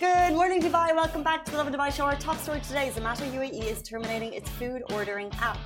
Good morning, Dubai. Welcome back to the Lovin Dubai Show. Our top story today Zomato UAE is terminating its food ordering app.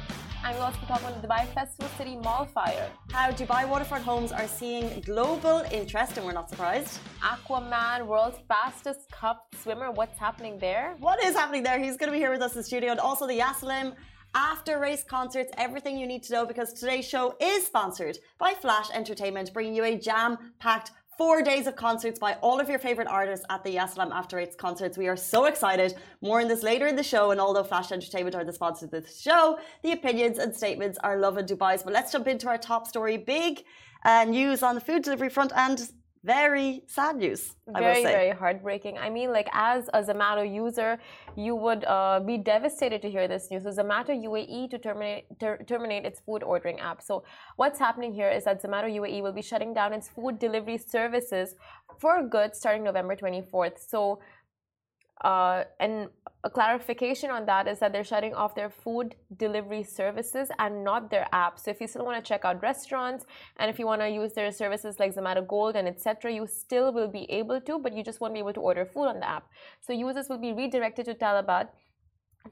And we also talk about the Dubai Festival City Mall fire. How Dubai waterfront homes are seeing global interest, and we're not surprised. Aquaman, world's fastest cup swimmer. What's happening there? What is happening there? He's going to be here with us in the studio. And also the Yasalam after race concerts, everything you need to know because today's show is sponsored by Flash Entertainment, bringing you a jam packed Four days of concerts by all of your favorite artists at the Yasalam After Race concerts. We are so excited. More on this later in the show. And although Flash Entertainment are the sponsors of this show, the opinions and statements are Lovin Dubai's. But let's jump into our top story. Big uh, news on the food delivery front and very sad news. Very, very heartbreaking. I mean, like as a Zomato user, you would uh, be devastated to hear this news. So Zomato UAE to terminate ter terminate its food ordering app. So what's happening here is that Zomato UAE will be shutting down its food delivery services for good starting November 24th. So uh, and a clarification on that is that they're shutting off their food delivery services and not their app. So if you still want to check out restaurants and if you want to use their services like Zomato Gold and etc., you still will be able to, but you just won't be able to order food on the app. So users will be redirected to Talabat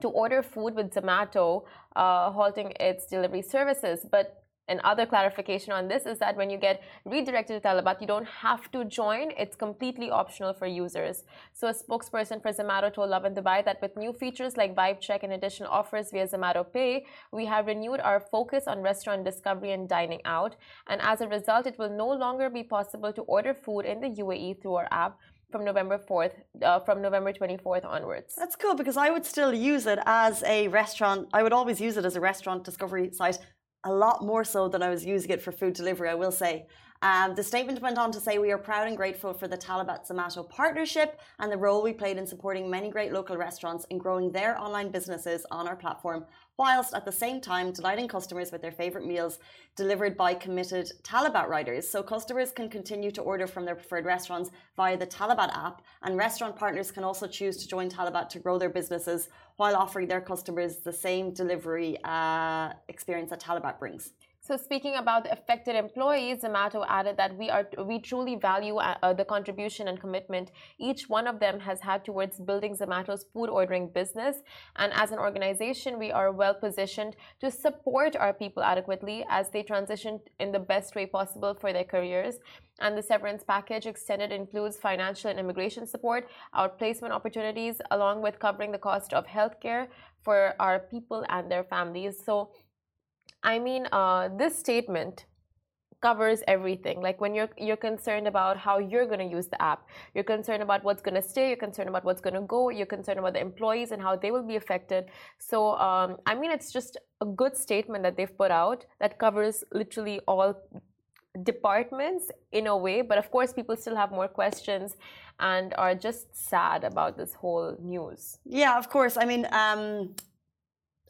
to order food with Zomato, uh, halting its delivery services. But Another clarification on this is that when you get redirected to Talabat, you don't have to join. It's completely optional for users. So a spokesperson for Zomato told Love Lovin Dubai that with new features like Vibe Check and additional offers via Zomato Pay, we have renewed our focus on restaurant discovery and dining out. And as a result, it will no longer be possible to order food in the UAE through our app from November 4th, uh, from November 24th onwards. That's cool because I would still use it as a restaurant. I would always use it as a restaurant discovery site a lot more so than I was using it for food delivery, I will say. Um, the statement went on to say, We are proud and grateful for the Talabat Zomato partnership and the role we played in supporting many great local restaurants in growing their online businesses on our platform, whilst at the same time delighting customers with their favourite meals delivered by committed Talabat riders. So customers can continue to order from their preferred restaurants via the Talabat app, and restaurant partners can also choose to join Talabat to grow their businesses while offering their customers the same delivery uh, experience that Talabat brings. So speaking about the affected employees, Zomato added that we are we truly value uh, uh, the contribution and commitment each one of them has had towards building Zomato's food ordering business. And as an organization, we are well positioned to support our people adequately as they transition in the best way possible for their careers. And the severance package extended includes financial and immigration support, outplacement opportunities, along with covering the cost of healthcare for our people and their families. So I mean, uh, this statement covers everything. Like when you're you're concerned about how you're going to use the app, you're concerned about what's going to stay, you're concerned about what's going to go, you're concerned about the employees and how they will be affected. So um, I mean, it's just a good statement that they've put out that covers literally all departments in a way. But of course, people still have more questions and are just sad about this whole news. Yeah, of course. I mean. Um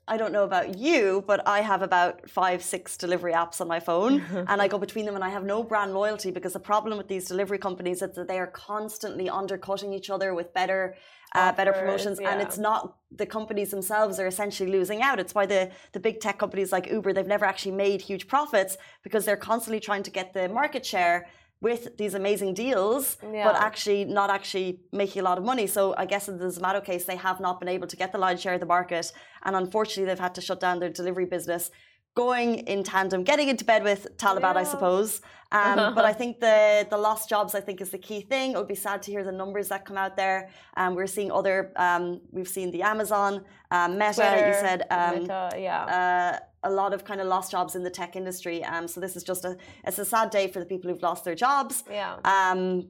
I don't know about you, but I have about five, six delivery apps on my phone, and I go between them, and I have no brand loyalty because the problem with these delivery companies is that they are constantly undercutting each other with better, uh, better promotions, yeah. and it's not the companies themselves are essentially losing out. It's why the the big tech companies like Uber they've never actually made huge profits because they're constantly trying to get the market share with these amazing deals, yeah. but actually not actually making a lot of money. So I guess in the Zomato case, they have not been able to get the lion's share of the market, and unfortunately, they've had to shut down their delivery business. Going in tandem, getting into bed with Talabat, yeah. I suppose. Um, but I think the the lost jobs, I think, is the key thing. It would be sad to hear the numbers that come out there. Um, we're seeing other. Um, we've seen the Amazon, um, Meta. Twitter, you said, um, Meta, yeah. Uh, a lot of kind of lost jobs in the tech industry. Um, so this is just a it's a sad day for the people who've lost their jobs. Yeah. Um,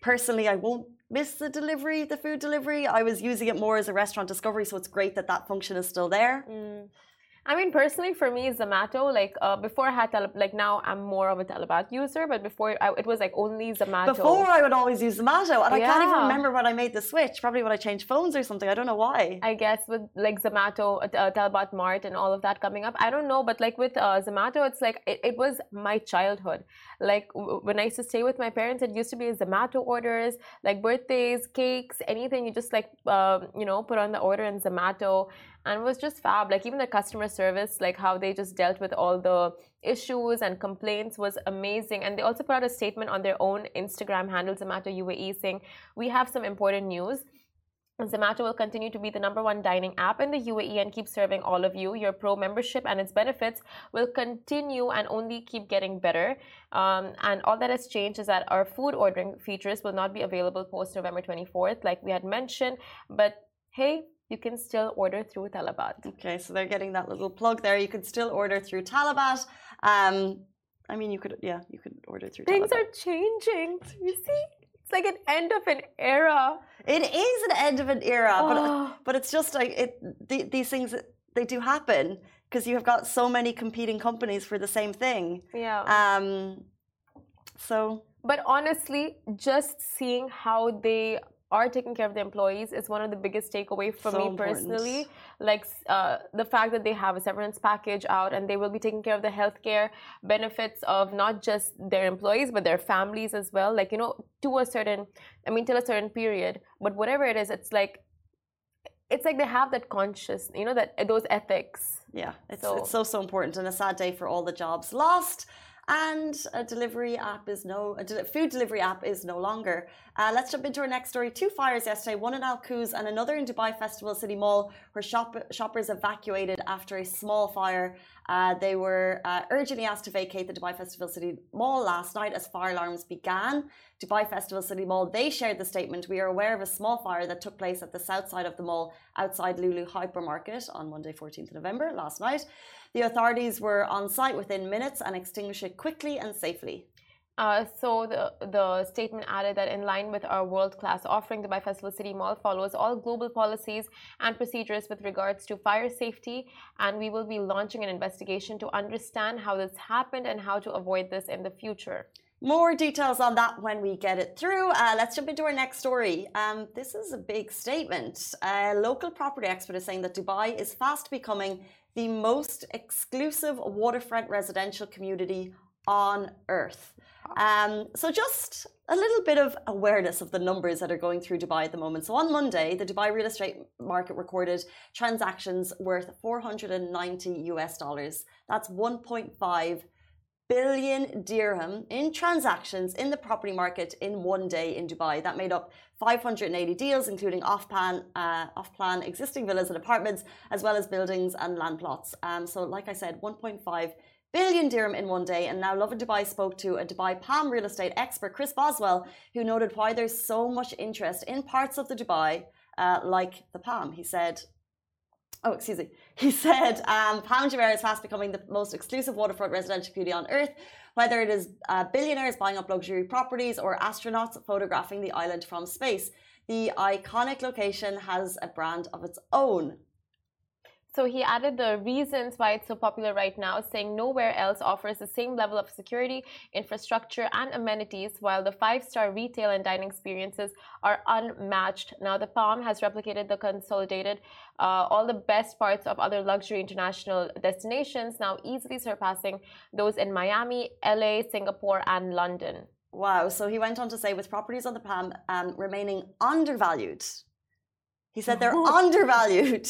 personally, I won't miss the delivery, the food delivery. I was using it more as a restaurant discovery, so it's great that that function is still there. Mm. I mean, personally, for me, Zomato, like uh, before I had tele- like now I'm more of a Talabat user, but before I, it was like only Zomato. Before I would always use Zomato, and yeah. I can't even remember when I made the switch. Probably when I changed phones or something. I don't know why. I guess with like Zomato, uh, Talabat Mart, and all of that coming up. I don't know, but like with uh, Zomato, it's like it, it was my childhood. Like when I used to stay with my parents, it used to be Zomato orders, like birthdays, cakes, anything. You just like um, you know put on the order in Zomato and was just fab. Like even the customer service, like how they just dealt with all the issues and complaints was amazing. And they also put out a statement on their own Instagram handle, Zomato UAE, saying, We have some important news. Zomato will continue to be the number one dining app in the UAE and keep serving all of you. Your Pro membership and its benefits will continue and only keep getting better. Um, and all that has changed is that our food ordering features will not be available post November 24th, like we had mentioned. But hey, you can still order through Talabat. Okay, so they're getting that little plug there. You could still order through Talabat. Um, I mean, you could, yeah, you could order through. Things Talabat. are changing. You see, it's like an end of an era. It is an end of an era, Oh. but but it's just like it. The, these things they do happen because you have got so many competing companies for the same thing. Yeah. Um, so But honestly, just seeing how they are taking care of the employees is one of the biggest takeaway for So me important. personally. Like uh, the fact that they have a severance package out and they will be taking care of the healthcare benefits of not just their employees but their families as well. Like you know, to a certain, I mean, till a certain period. But whatever it is, it's like, it's like they have that conscious, you know, that those ethics. yeah, it's So- it's so so important and a sad day for all the jobs lost. And a delivery app is no a food delivery app is no longer. Uh, let's jump into our next story. Two fires yesterday, one in Al Quoz and another in Dubai Festival City Mall, where shop, shoppers evacuated after a small fire. Uh, they were uh, urgently asked to vacate the Dubai Festival City Mall last night as fire alarms began. Dubai Festival City Mall, they shared the statement. We are aware of a small fire that took place at the south side of the mall outside Lulu Hypermarket on Monday, 14th of November, last night. The authorities were on site within minutes and extinguished it quickly and safely. Uh, so the the statement added that in line with our world-class offering, Dubai Festival City Mall follows all global policies and procedures with regards to fire safety, and we will be launching an investigation to understand how this happened and how to avoid this in the future. More details on that when we get it through. Uh, let's jump into our next story. Um, this is a big statement. A local property expert is saying that Dubai is fast becoming the most exclusive waterfront residential community on earth. Um, so, just a little bit of awareness of the numbers that are going through Dubai at the moment. So, on Monday, the Dubai real estate market recorded transactions worth 490 US dollars. That's 1.5 billion dirham in transactions in the property market in one day in Dubai. That made up 580 deals, including off-plan, uh, off-plan existing villas and apartments, as well as buildings and land plots. Um, so, like I said, 1.5 billion dirham in one day. And now Lovin Dubai spoke to a Dubai Palm real estate expert, Chris Boswell, who noted why there's so much interest in parts of the Dubai, uh, like the Palm. He said, Oh, excuse me. He said, um, Palm Jumeirah is fast becoming the most exclusive waterfront residential community on earth, whether it is uh, billionaires buying up luxury properties or astronauts photographing the island from space. The iconic location has a brand of its own. So he added the reasons why it's so popular right now, saying nowhere else offers the same level of security, infrastructure, and amenities, while the five star retail and dining experiences are unmatched. Now, the Palm has replicated the consolidated uh, all the best parts of other luxury international destinations, now easily surpassing those in Miami, LA, Singapore, and London. Wow. So he went on to say, with properties on the Palm um, remaining undervalued, he said they're undervalued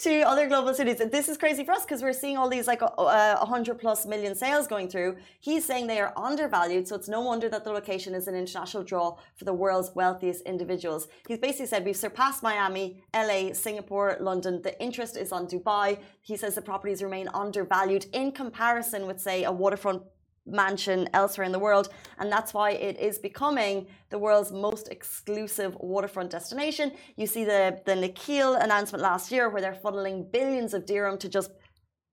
to other global cities. And this is crazy for us because we're seeing all these like uh, 100 plus million sales going through. He's saying they are undervalued. So it's no wonder that the location is an international draw for the world's wealthiest individuals. He's basically said we've surpassed Miami, LA, Singapore, London. The interest is on Dubai. He says the properties remain undervalued in comparison with, say, a waterfront mansion elsewhere in the world. And that's why it is becoming the world's most exclusive waterfront destination. You see the, the Nakheel announcement last year where they're funneling billions of dirham to just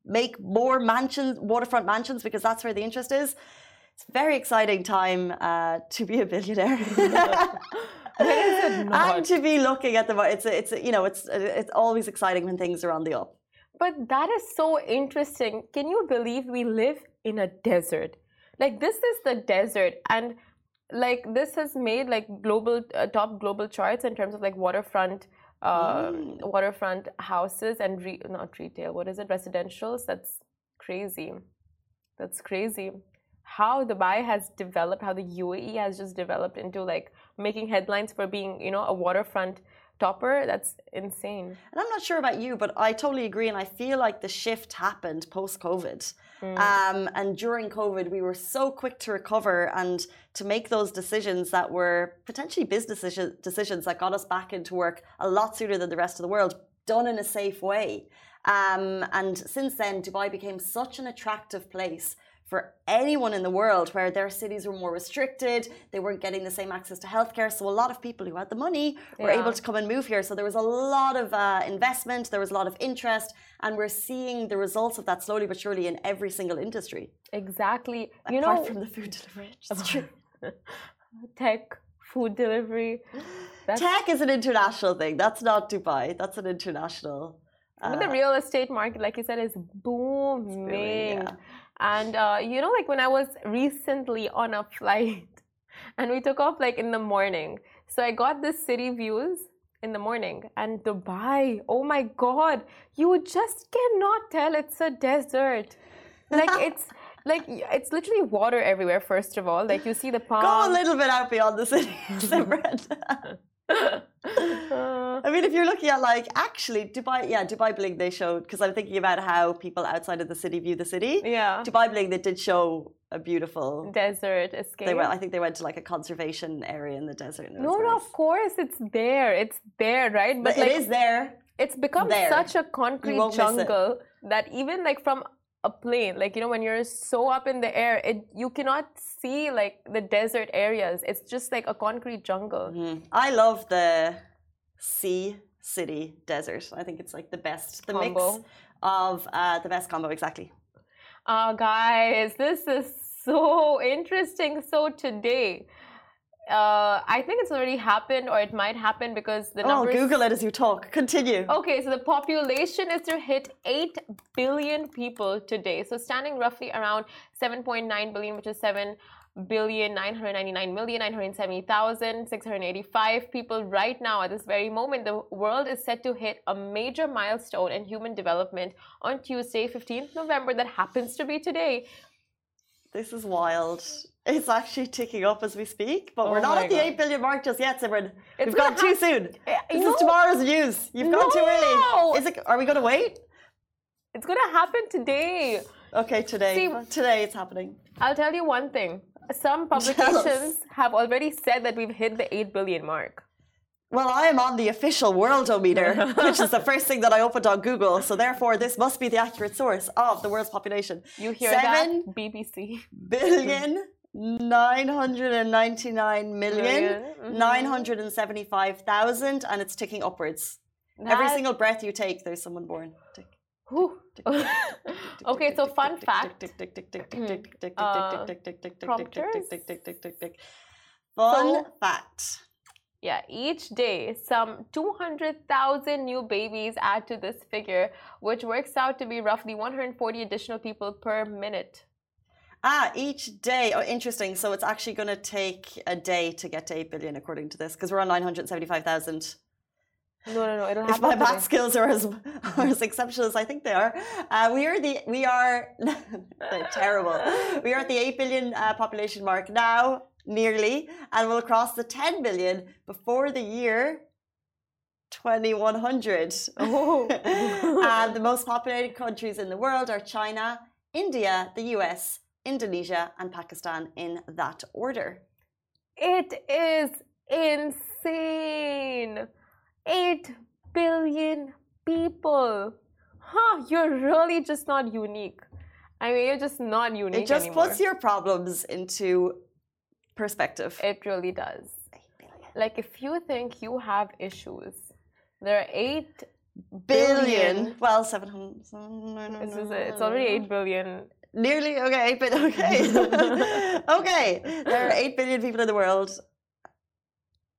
make more mansions, waterfront mansions, because that's where the interest is. It's a very exciting time uh, to be a billionaire. and to be looking at the it's a, it's a, you know it's it's always exciting when things are on the up. But that is so interesting. Can you believe we live in a desert? Like this is the desert, and like this has made like global uh, top global charts in terms of like waterfront, uh, Mm. waterfront houses and re- not retail. What is it? Residentials. That's crazy. That's crazy. How Dubai has developed, how the UAE has just developed into like making headlines for being, you know, a waterfront topper. That's insane. And I'm not sure about you, but I totally agree. And I feel like the shift happened post COVID. Mm. Um, and during COVID, we were so quick to recover and to make those decisions that were potentially business decisions that got us back into work a lot sooner than the rest of the world, done in a safe way. Um, and since then, Dubai became such an attractive place for anyone in the world where their cities were more restricted, they weren't getting the same access to healthcare. So a lot of people who had the money were Yeah. able to come and move here. So there was a lot of uh, investment, there was a lot of interest, and we're seeing the results of that slowly but surely in every single industry. Exactly. You apart know, from the food delivery. It's true. tech, food delivery. Tech is an international thing. That's not Dubai. That's an international. but the uh, real estate market, like you said, is booming. yeah. And uh, you know, like when I was recently on a flight and we took off like in the morning. So I got the city views in the morning and Dubai, oh my god, you just cannot tell it's a desert. Like it's like it's literally water everywhere, first of all. Like you see the palm. Go a little bit out beyond the city, Simran. I mean, if you're looking at like actually Dubai, yeah, Dubai Bling they showed because I'm thinking about how people outside of the city view the city. yeah. Dubai Bling they did show a beautiful. Desert escape. They went. I think they went to like a conservation area in the desert. no, no, nice. of course it's there. It's there, right? But like, it is there. it's become there. such a concrete won't miss it. jungle that even like from a plane like you know when you're so up in the air it you cannot see like the desert areas it's just like a concrete jungle Mhm. I love the sea city desert. I think it's like the best, the mix of uh, the best combo. Exactly. uh guys this is so interesting so today uh i think it's already happened or it might happen because the numbers... Oh, Google it as you talk. Continue. Okay, so the population is to hit 8 billion people today. So standing roughly around 7.9 billion, which is 7 billion 999 million 970,685 people right now at this very moment. The world is set to hit a major milestone in human development on Tuesday, 15th November, that happens to be today. This is wild. It's actually ticking up as we speak, but we're Oh not at the God. 8 billion mark just yet, Simran. It's We've gone too soon. Eh, This no. is tomorrow's news. You've gone too early. Is it? Are we going to wait? It's gonna happen today. Okay, today. See- today it's happening. I'll tell you one thing. Some publications have already said that we've hit the 8 billion mark. Well, I am on the official worldometer, which is the first thing that I opened on Google. So therefore, this must be the accurate source of the world's population. You hear Seven that? BBC. billion nine hundred and ninety nine million Million, mhm. nine hundred and seventy five thousand, and it's ticking upwards. Every single breath you take, there's someone born. Tick, Whew. tick, tick, tick, tick, okay, so fun fact. Fun fact. Yeah, each day, some 200,000 new babies add to this figure, which works out to be roughly 140 additional people per minute. Ah, each day. Oh, interesting. So it's actually going to take a day to get to 8 billion, according to this, because we're on 975,000. No, no, no, it'll If happen. my math skills are as, are as exceptional as I think they are, uh, we are the we are terrible. We are at the 8 billion uh, population mark now, nearly, and we'll cross the 10 billion before the year 2100. Oh. and the most populated countries in the world are China, India, the US, Indonesia, and Pakistan in that order. It is insane. 8 billion people. Huh, you're really just not unique. I mean, you're just not unique It just anymore. puts your problems into perspective. It really does. Like, if you think you have issues, there are 8 billion. billion. Well, 700. It's, just, it's already 8 billion. Nearly, okay, but okay. okay, there are 8 billion people in the world.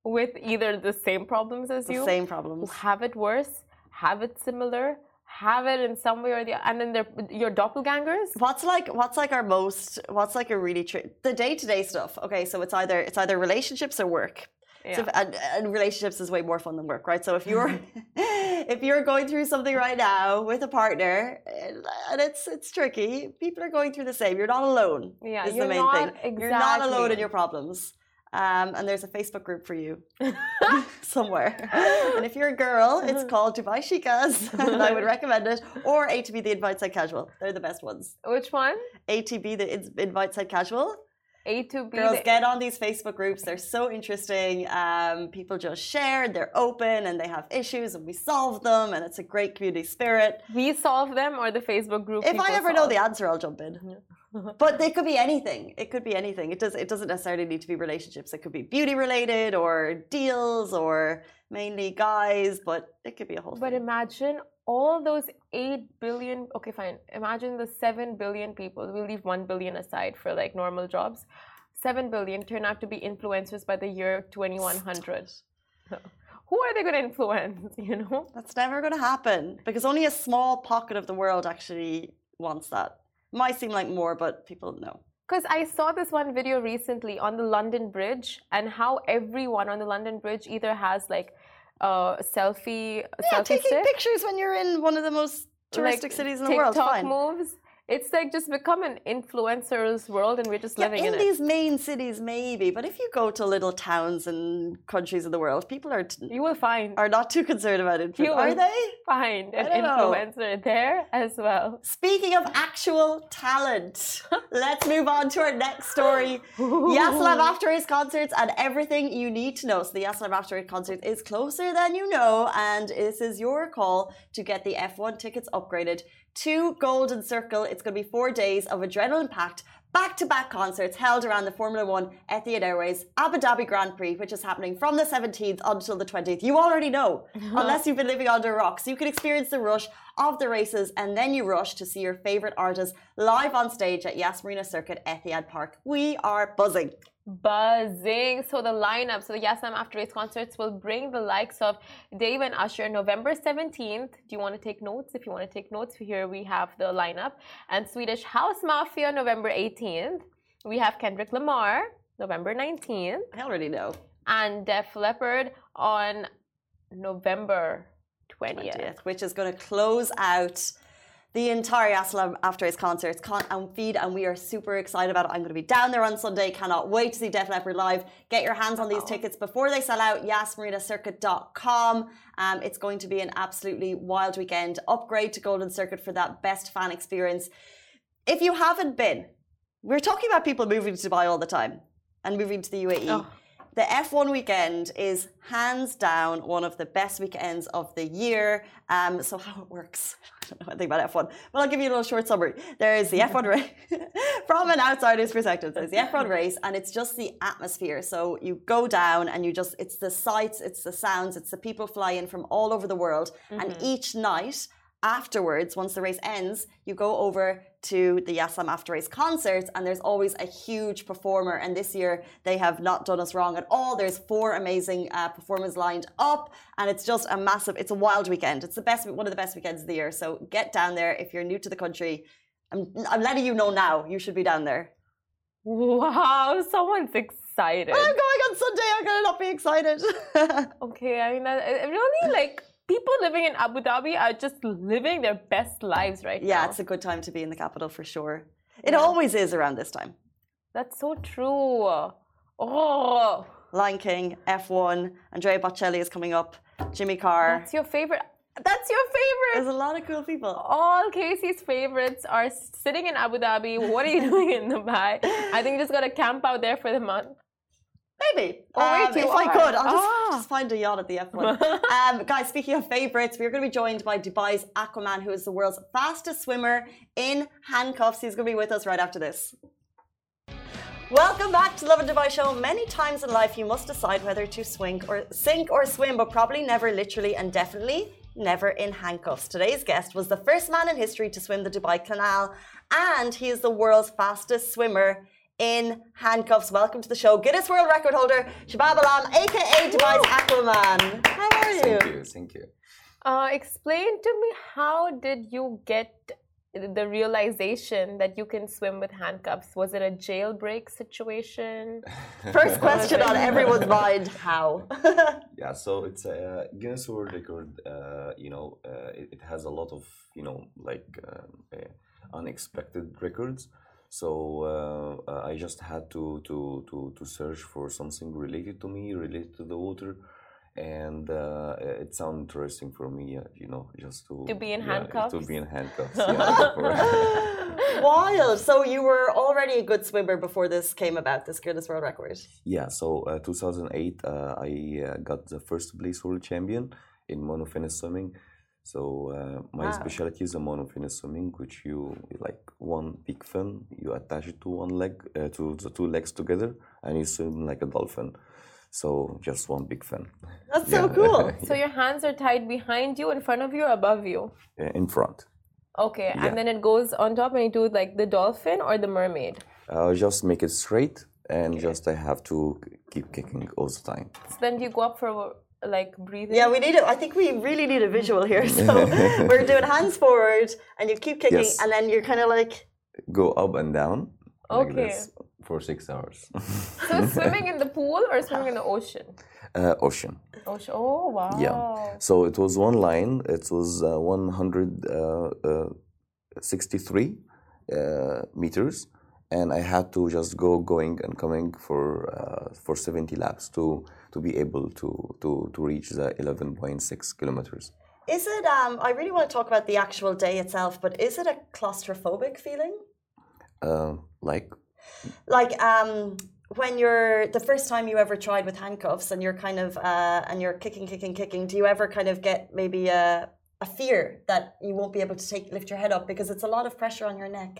With either the same problems as The you, same problems. have it worse, have it similar, have it in some way or the other, and then they're your doppelgangers. What's like what's like our most what's like a really tri- the day to day stuff. Okay, so it's either it's either relationships or work. Yeah. So if, and, and relationships is way more fun than work, right? So if you're if you're going through something right now with a partner and it's it's tricky, people are going through the same. You're not alone. Yeah, is the main thing. You're not alone in your problems. Um, and there's a Facebook group for you somewhere. and if you're a girl, it's called Dubai Chicas, and I would recommend it. Or ATB, the Invite Side Casual. They're the best ones. Which one? ATB, the Invite Side Casual. A to B. Girls, get on these Facebook groups. They're so interesting. Um, people just share, they're open, and they have issues, and we solve them, and it's a great community spirit. We solve them, or the Facebook group. If I ever solve? know the answer, I'll jump in. but they could be anything. It could be anything. It does. It doesn't necessarily need to be relationships. It could be beauty related, or deals, or mainly guys. But it could be a whole. But thing. imagine all those 8 billion okay fine imagine the 7 billion people we'll leave 1 billion aside for like normal jobs 7 billion turn out to be influencers by the year 2100 who are they going to influence you know That's never going to happen because only a small pocket of the world actually wants that. Might seem like more, but people know. because I saw this one video recently on the London Bridge and how everyone on the London Bridge either has like a selfie, Yeah, selfie taking stick, pictures when you're in one of the most touristic like cities in the world. TikTok Fine. moves. It's like just become an influencer's world, and we're just Yeah, living in in, these main cities, maybe, but if you go to little towns and countries of the world, people are you will find are not too concerned about it. You Are they? find an I don't know. influencer there as well. Speaking of actual talent, let's move on to our next story. Yasalam After Race concerts and everything you need to know. So the Yasalam After Race concert is closer than you know, and this is your call to get the F1 tickets upgraded to Golden Circle. It's going to be four days of adrenaline-packed back-to-back concerts held around the Formula One Etihad Airways Abu Dhabi Grand Prix, which is happening from the 17th until the 20th. You already know, unless you've been living under rocks. So you can experience the rush of the races and then you rush to see your favorite artists live on stage at Yas Marina Circuit Etihad Park. We are buzzing. Buzzing. So the lineup, so the Yasalam After Race concerts will bring the likes of Dave and Usher November 17th. Do you want to take notes? If you want to take notes, here we have the lineup. And Swedish House Mafia November 18th. We have Kendrick Lamar November 19th. I already know. And Def Leppard on November 20th. 20th, which is going to close out the entire Yasalam After Race concerts con- and feed, and we are super excited about it. I'm going to be down there on Sunday. Cannot wait to see Def Leppard live. Get your hands on these tickets before they sell out. YasMarinaCircuit.com. Um, it's going to be an absolutely wild weekend. Upgrade to Golden Circuit for that best fan experience. If you haven't been, we're talking about people moving to Dubai all the time and moving to the UAE. Oh. The F1 weekend is hands down one of the best weekends of the year. Um, so how it works, I don't know anything about F1, but I'll give you a little short summary. There's the F1 race from an outsider's perspective. There's the F1 race, and it's just the atmosphere. So you go down, and you just it's the sights, it's the sounds, it's the people fly in from all over the world, and each night afterwards, once the race ends, you go over to the Yasalam After Race concerts, and there's always a huge performer. And this year, they have not done us wrong at all. There's four amazing uh, performers lined up, and it's just a massive, it's a wild weekend. It's the best, one of the best weekends of the year. So get down there if you're new to the country. I'm, I'm letting you know now, you should be down there. Wow, someone's excited. I'm going on Sunday, I'm to not be excited. Okay, I mean, really like people living in Abu Dhabi are just living their best lives right yeah, now. it's a good time to be in the capital for sure. It always is around this time. That's so true. Oh, Lion King, F1, Andrea Bocelli is coming up, Jimmy Carr. that's your favorite. That's your favorite. There's a lot of cool people. All Casey's favorites are sitting in Abu Dhabi. What are you doing in Dubai? I think you just gotta camp out there for the month. Maybe. Oh, Um, if I could, I'll just, Ah. just find a yacht at the F1. um, guys, speaking of favourites, we're going to be joined by Dubai's Aquaman, who is the world's fastest swimmer in handcuffs. He's going to be with us right after this. Welcome back to Lovin Dubai Show. Many times in life, you must decide whether to swing or sink or swim, but probably never literally and definitely never in handcuffs. Today's guest was the first man in history to swim the Dubai Canal, and he is the world's fastest swimmer in handcuffs. Welcome to the show, Guinness World Record holder Shabab Alam, aka Dubai's Aquaman. How are you? Thank you. Thank you. Uh, explain to me how did you get the realization that you can swim with handcuffs? Was it a jailbreak situation? First question on everyone's mind: How? Yeah, so it's a Guinness World Record. Uh, you know, uh, it, it has a lot of you know like um, uh, unexpected records. So uh, uh, I just had to, to to to search for something related to me, related to the water, and uh, it sounded interesting for me. Uh, you know, just to To be in yeah, handcuffs? To be in handcuffs. yeah. Wild. So you were already a good swimmer before this came about, this Guinness World Record. Yeah, so uh, 2008, uh, I uh, got the first place world champion in monofinish swimming. So uh, my Wow. specialty is a monofin swimming, which you like one big fin, you attach it to one leg, uh, to the two legs together, and you swim like a dolphin. So just one big fin That's so Yeah. cool. So your hands are tied behind you, in front of you, or above you. uh, in front. Okay, Yeah. and then it goes on top, and you do like the dolphin or the mermaid. Uh, just make it straight, and just I have to keep kicking all the time. So then do you go up for like breathing. Yeah, we need it. I think we really need a visual here. So we're doing hands forward, and you keep kicking, Yes. and then you're kind of like, Go up and down like Okay. this for six hours. So swimming in the pool or swimming in the ocean? uh, ocean. Ocean. Oh wow. Yeah. So it was one line. It was uh, 163 uh, meters, and I had to just go going and coming for uh, for 70 laps to to be able to to to reach the 11.6 kilometers. is it? Um, I really want to talk about the actual day itself, but is it a claustrophobic feeling? Uh, like Like um, when you're the first time you ever tried with handcuffs, and you're kind of uh, and you're kicking, kicking, kicking. Do you ever kind of get maybe a a fear that you won't be able to take lift your head up because it's a lot of pressure on your neck?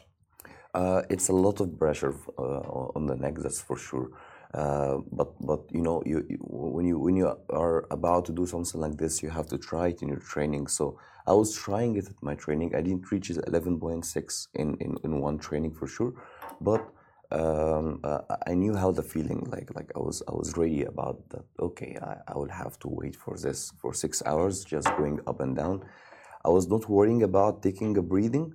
Uh, it's a lot of pressure uh, on the neck, that's for sure. Uh, but but you know you, you when you when you are about to do something like this, you have to try it in your training. So I was trying it at my training. I didn't reach eleven point six in, in in one training for sure, but um, uh, I knew how the feeling like like I was I was ready about that. Okay, I, I will have to wait for this for six hours, just going up and down. I was not worrying about taking a breathing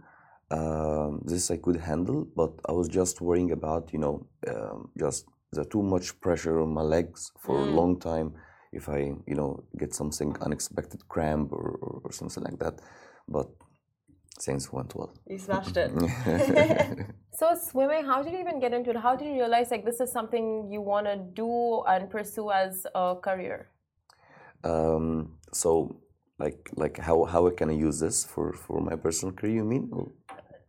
um, this I could handle, but I was just worrying about, you know, um, just the too much pressure on my legs for a long time. If I, you know, get something unexpected cramp or, or, or something like that, but things went well. You smashed it. So swimming, how did you even get into it? How did you realize like this is something you want to do and pursue as a career? Um, so, like, like how how can I use this for for my personal career? You mean?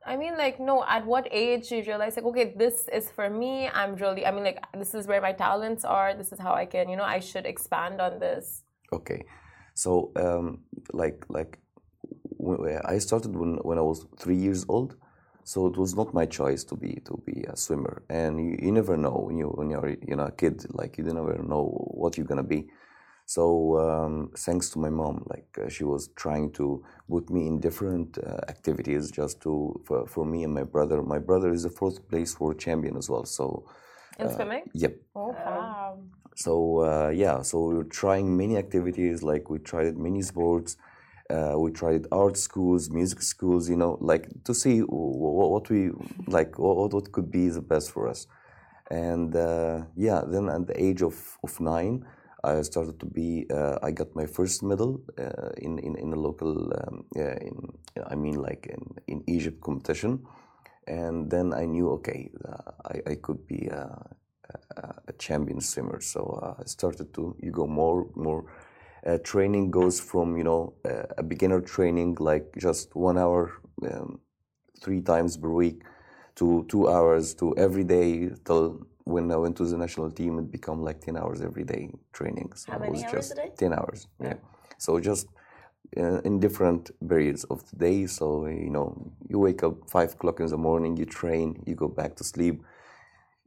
I mean, like, no, at what age you realize, like, okay, this is for me? I'm really, I mean, like, this is where my talents are. This is how I can, you know, I should expand on this. Okay, so um, like like I started when when I was three years old, so it was not my choice to be to be a swimmer, and you, you never know when you when you're you know a kid, like you never know what you're gonna be. So um, thanks to my mom, like uh, she was trying to put me in different uh, activities just to for, for me and my brother. My brother is a fourth place world champion as well. So In swimming? yep, Oh, wow. so uh, yeah, so we were trying many activities. Like we tried many sports. Uh, we tried art schools, music schools. You know, like to see what, what we like, what, what could be the best for us. And uh, yeah, then at the age of, of nine, I started to be. Uh, I got my first medal uh, in, in in a local. Um, yeah, in I mean like in in Egypt competition, and then I knew okay, uh, I I could be. A champion swimmer. So uh, I started to you go more more. Uh, training goes from you know uh, a beginner training like just one hour um, three times per week to two hours to every day till when I went to the national team it become like 10 hours every day training so How many was hours just a day? 10 hours yeah so just uh, in different periods of the day so you know you wake up five o'clock in the morning you train you go back to sleep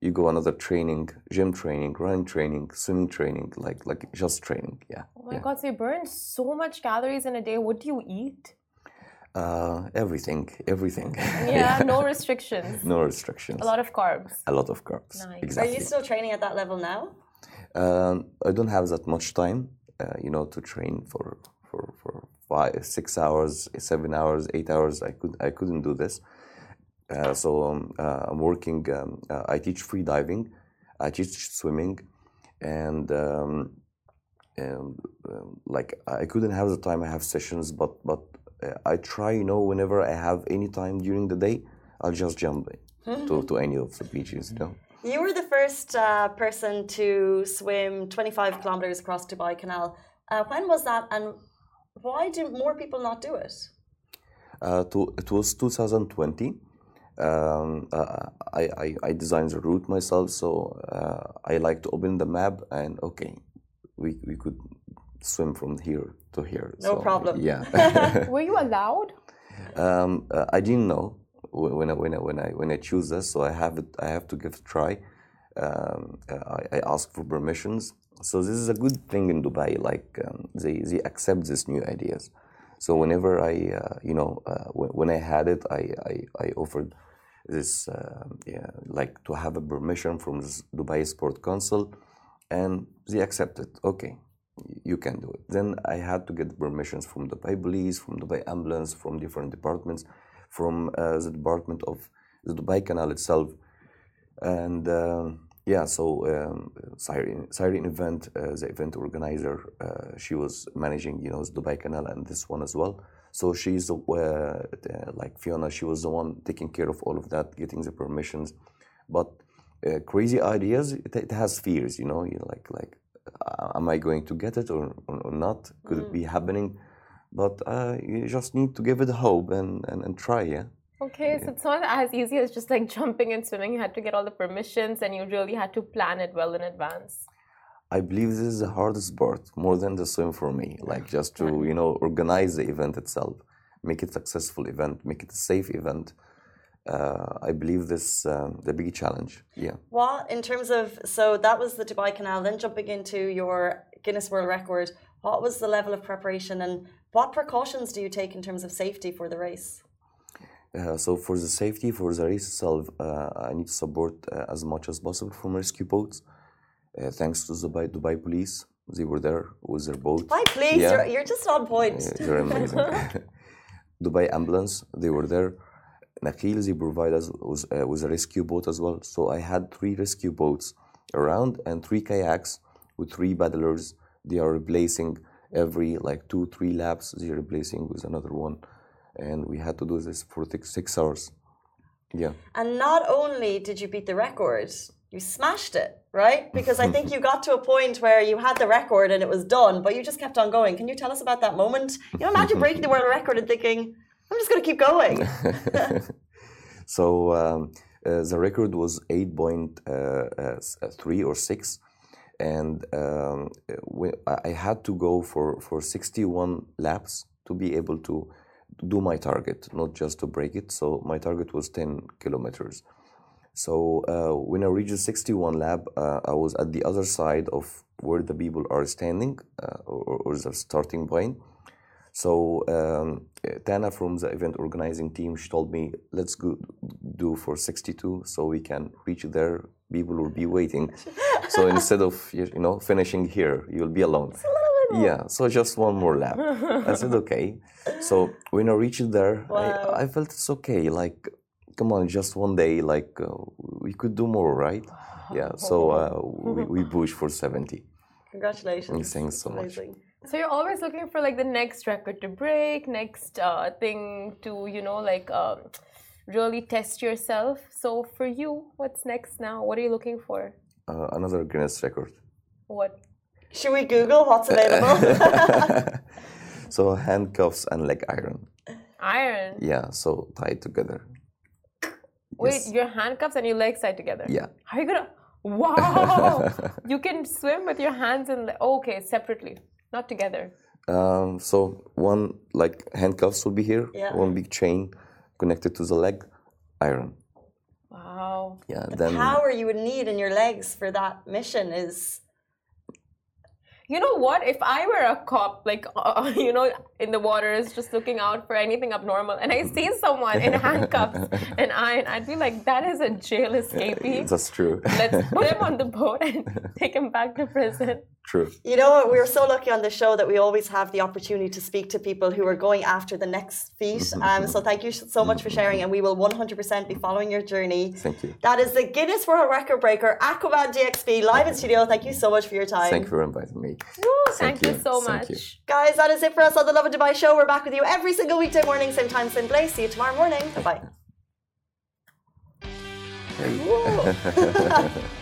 you go another training, gym training, running training, swimming training, like like just training. Yeah. Oh my yeah. God, so you burn so much calories in a day. What do you eat? Uh, everything, everything. Yeah, no restrictions. no restrictions. A lot of carbs. A lot of carbs. Nice. Are you still training at that level now? Um, I don't have that much time, uh, you know, to train for for for five, six hours, seven hours, eight hours. I could I couldn't do this. Uh, so um, uh, I'm working. Um, uh, I teach free diving, I teach swimming, and um, um, um, like I couldn't have the time. I have sessions, but but I try. You know, whenever I have any time during the day, I'll just jump to, to any of the beaches. You know. You were the first uh, person to swim 25 kilometers across Dubai Canal. Uh, when was that, and why do more people not do it? Uh, to, it was 2020. Um, uh, I, I, I designed the route myself, so uh, I like to open the map and okay, we, we could swim from here to here. No so, problem. Yeah. Were you allowed? um, uh, I didn't know when I, when I when I when I choose this, so I have it. I have to give it a try. Um, uh, I, I ask for permissions. So this is a good thing in Dubai. Like um, they they accept these new ideas. So whenever I uh, you know uh, when, when I had it, I I, I offered this uh, yeah, like to have a permission from this Dubai Sport Council, and they accepted. Okay, you can do it. Then I had to get permissions from Dubai Police, from Dubai Ambulance, from different departments, from uh, the department of the Dubai Canal itself, and um, yeah. So um, Siren, Siren event, uh, the event organizer, uh, she was managing, you know, the Dubai Canal and this one as well. So she's uh, like Fiona. She was the one taking care of all of that, getting the permissions, but. Uh, crazy ideas it, it has fears you know you like like uh, am I going to get it or, or, or not? Could it be happening? But uh, you just need to give it a hope and, and, and try, yeah? Okay, so it's not as easy as just like jumping and swimming. You had to get all the permissions and you really had to plan it well in advance. I believe this is the hardest part, more than the swim for me. Like just to, you know, organize the event itself, make it a successful event, make it a safe event. Uh, I believe this um, the big challenge. Yeah. What, in terms of, so that was the Dubai Canal, then jumping into your Guinness World Record, what was the level of preparation and what precautions do you take in terms of safety for the race? Uh, so for the safety for the race itself, uh, I need support uh, as much as possible from rescue boats. Uh, thanks to Dubai Dubai police, they were there with their boat. Why, please, Yeah. you're, you're just on point. Yeah, They're amazing. Dubai ambulance, they were there. Nakheel, they provide us with, uh, with a rescue boat as well. So I had three rescue boats around and three kayaks with three paddlers. They are replacing every like two, three laps. They're replacing with another one, and we had to do this for six, six hours. Yeah. And not only did you beat the record, you smashed it, right? Because I think you got to a point where you had the record and it was done, but you just kept on going. Can you tell us about that moment? You know, imagine breaking the world record and thinking, I'm just going to keep going. so um, uh, the record was 8.3 or 6 and um, we, I had to go for, for 61 laps to be able to do my target, not just to break it. So my target was 10 kilometers. So uh, when I reached the 61 lap, uh, I was at the other side of where the people are standing, uh, or, or the starting point. So um, Tana from the event organizing team, she told me, let's go do for 62 so we can reach there. People will be waiting. so instead of you know finishing here, you'll be alone. Yeah, so just one more lap. I said okay. So when I reached there, Wow. I, I felt it's okay. Like, come on, just one day. Like uh, we could do more, right? Yeah. So uh, we, we pushed for 70. Congratulations. Thanks so much. Amazing. So you're always looking for like the next record to break, next uh, thing to, you know, like um, really test yourself. So for you, what's next now? What are you looking for? Uh, another Guinness record. What? Should we Google what's available? so handcuffs and leg iron. Iron. Yeah, so tied together. Wait, Yes. your handcuffs and your legs tied together. Yeah. How are you gonna? Wow! you can swim with your hands and le- okay, separately, not together. Um, so one like handcuffs will be here, Yeah. one big chain connected to the leg, iron. Wow. Yeah, the then power you would need in your legs for that mission is You know what? If I were a cop, like uh, you know, in the waters, just looking out for anything abnormal, and I see someone in handcuffs and iron, I'd be like, "That is a jail escapee. that's true. Let's put him on the boat and take him back to prison." true. You know what? We're so lucky on the show that we always have the opportunity to speak to people who are going after the next feat. Mm-hmm, um, mm-hmm. so thank you so much for mm-hmm, sharing, and we will 100% be following your journey. Thank you. That is the Guinness World Record breaker, Aquaman DXB, live in studio. Thank you so much for your time. Thank you for inviting me. Woo, thank, you. you. so Thank much. you. Guys, that is it for us on the Love Dubai show. We're back with you every single weekday morning, same time, same place. See you tomorrow morning. Bye bye.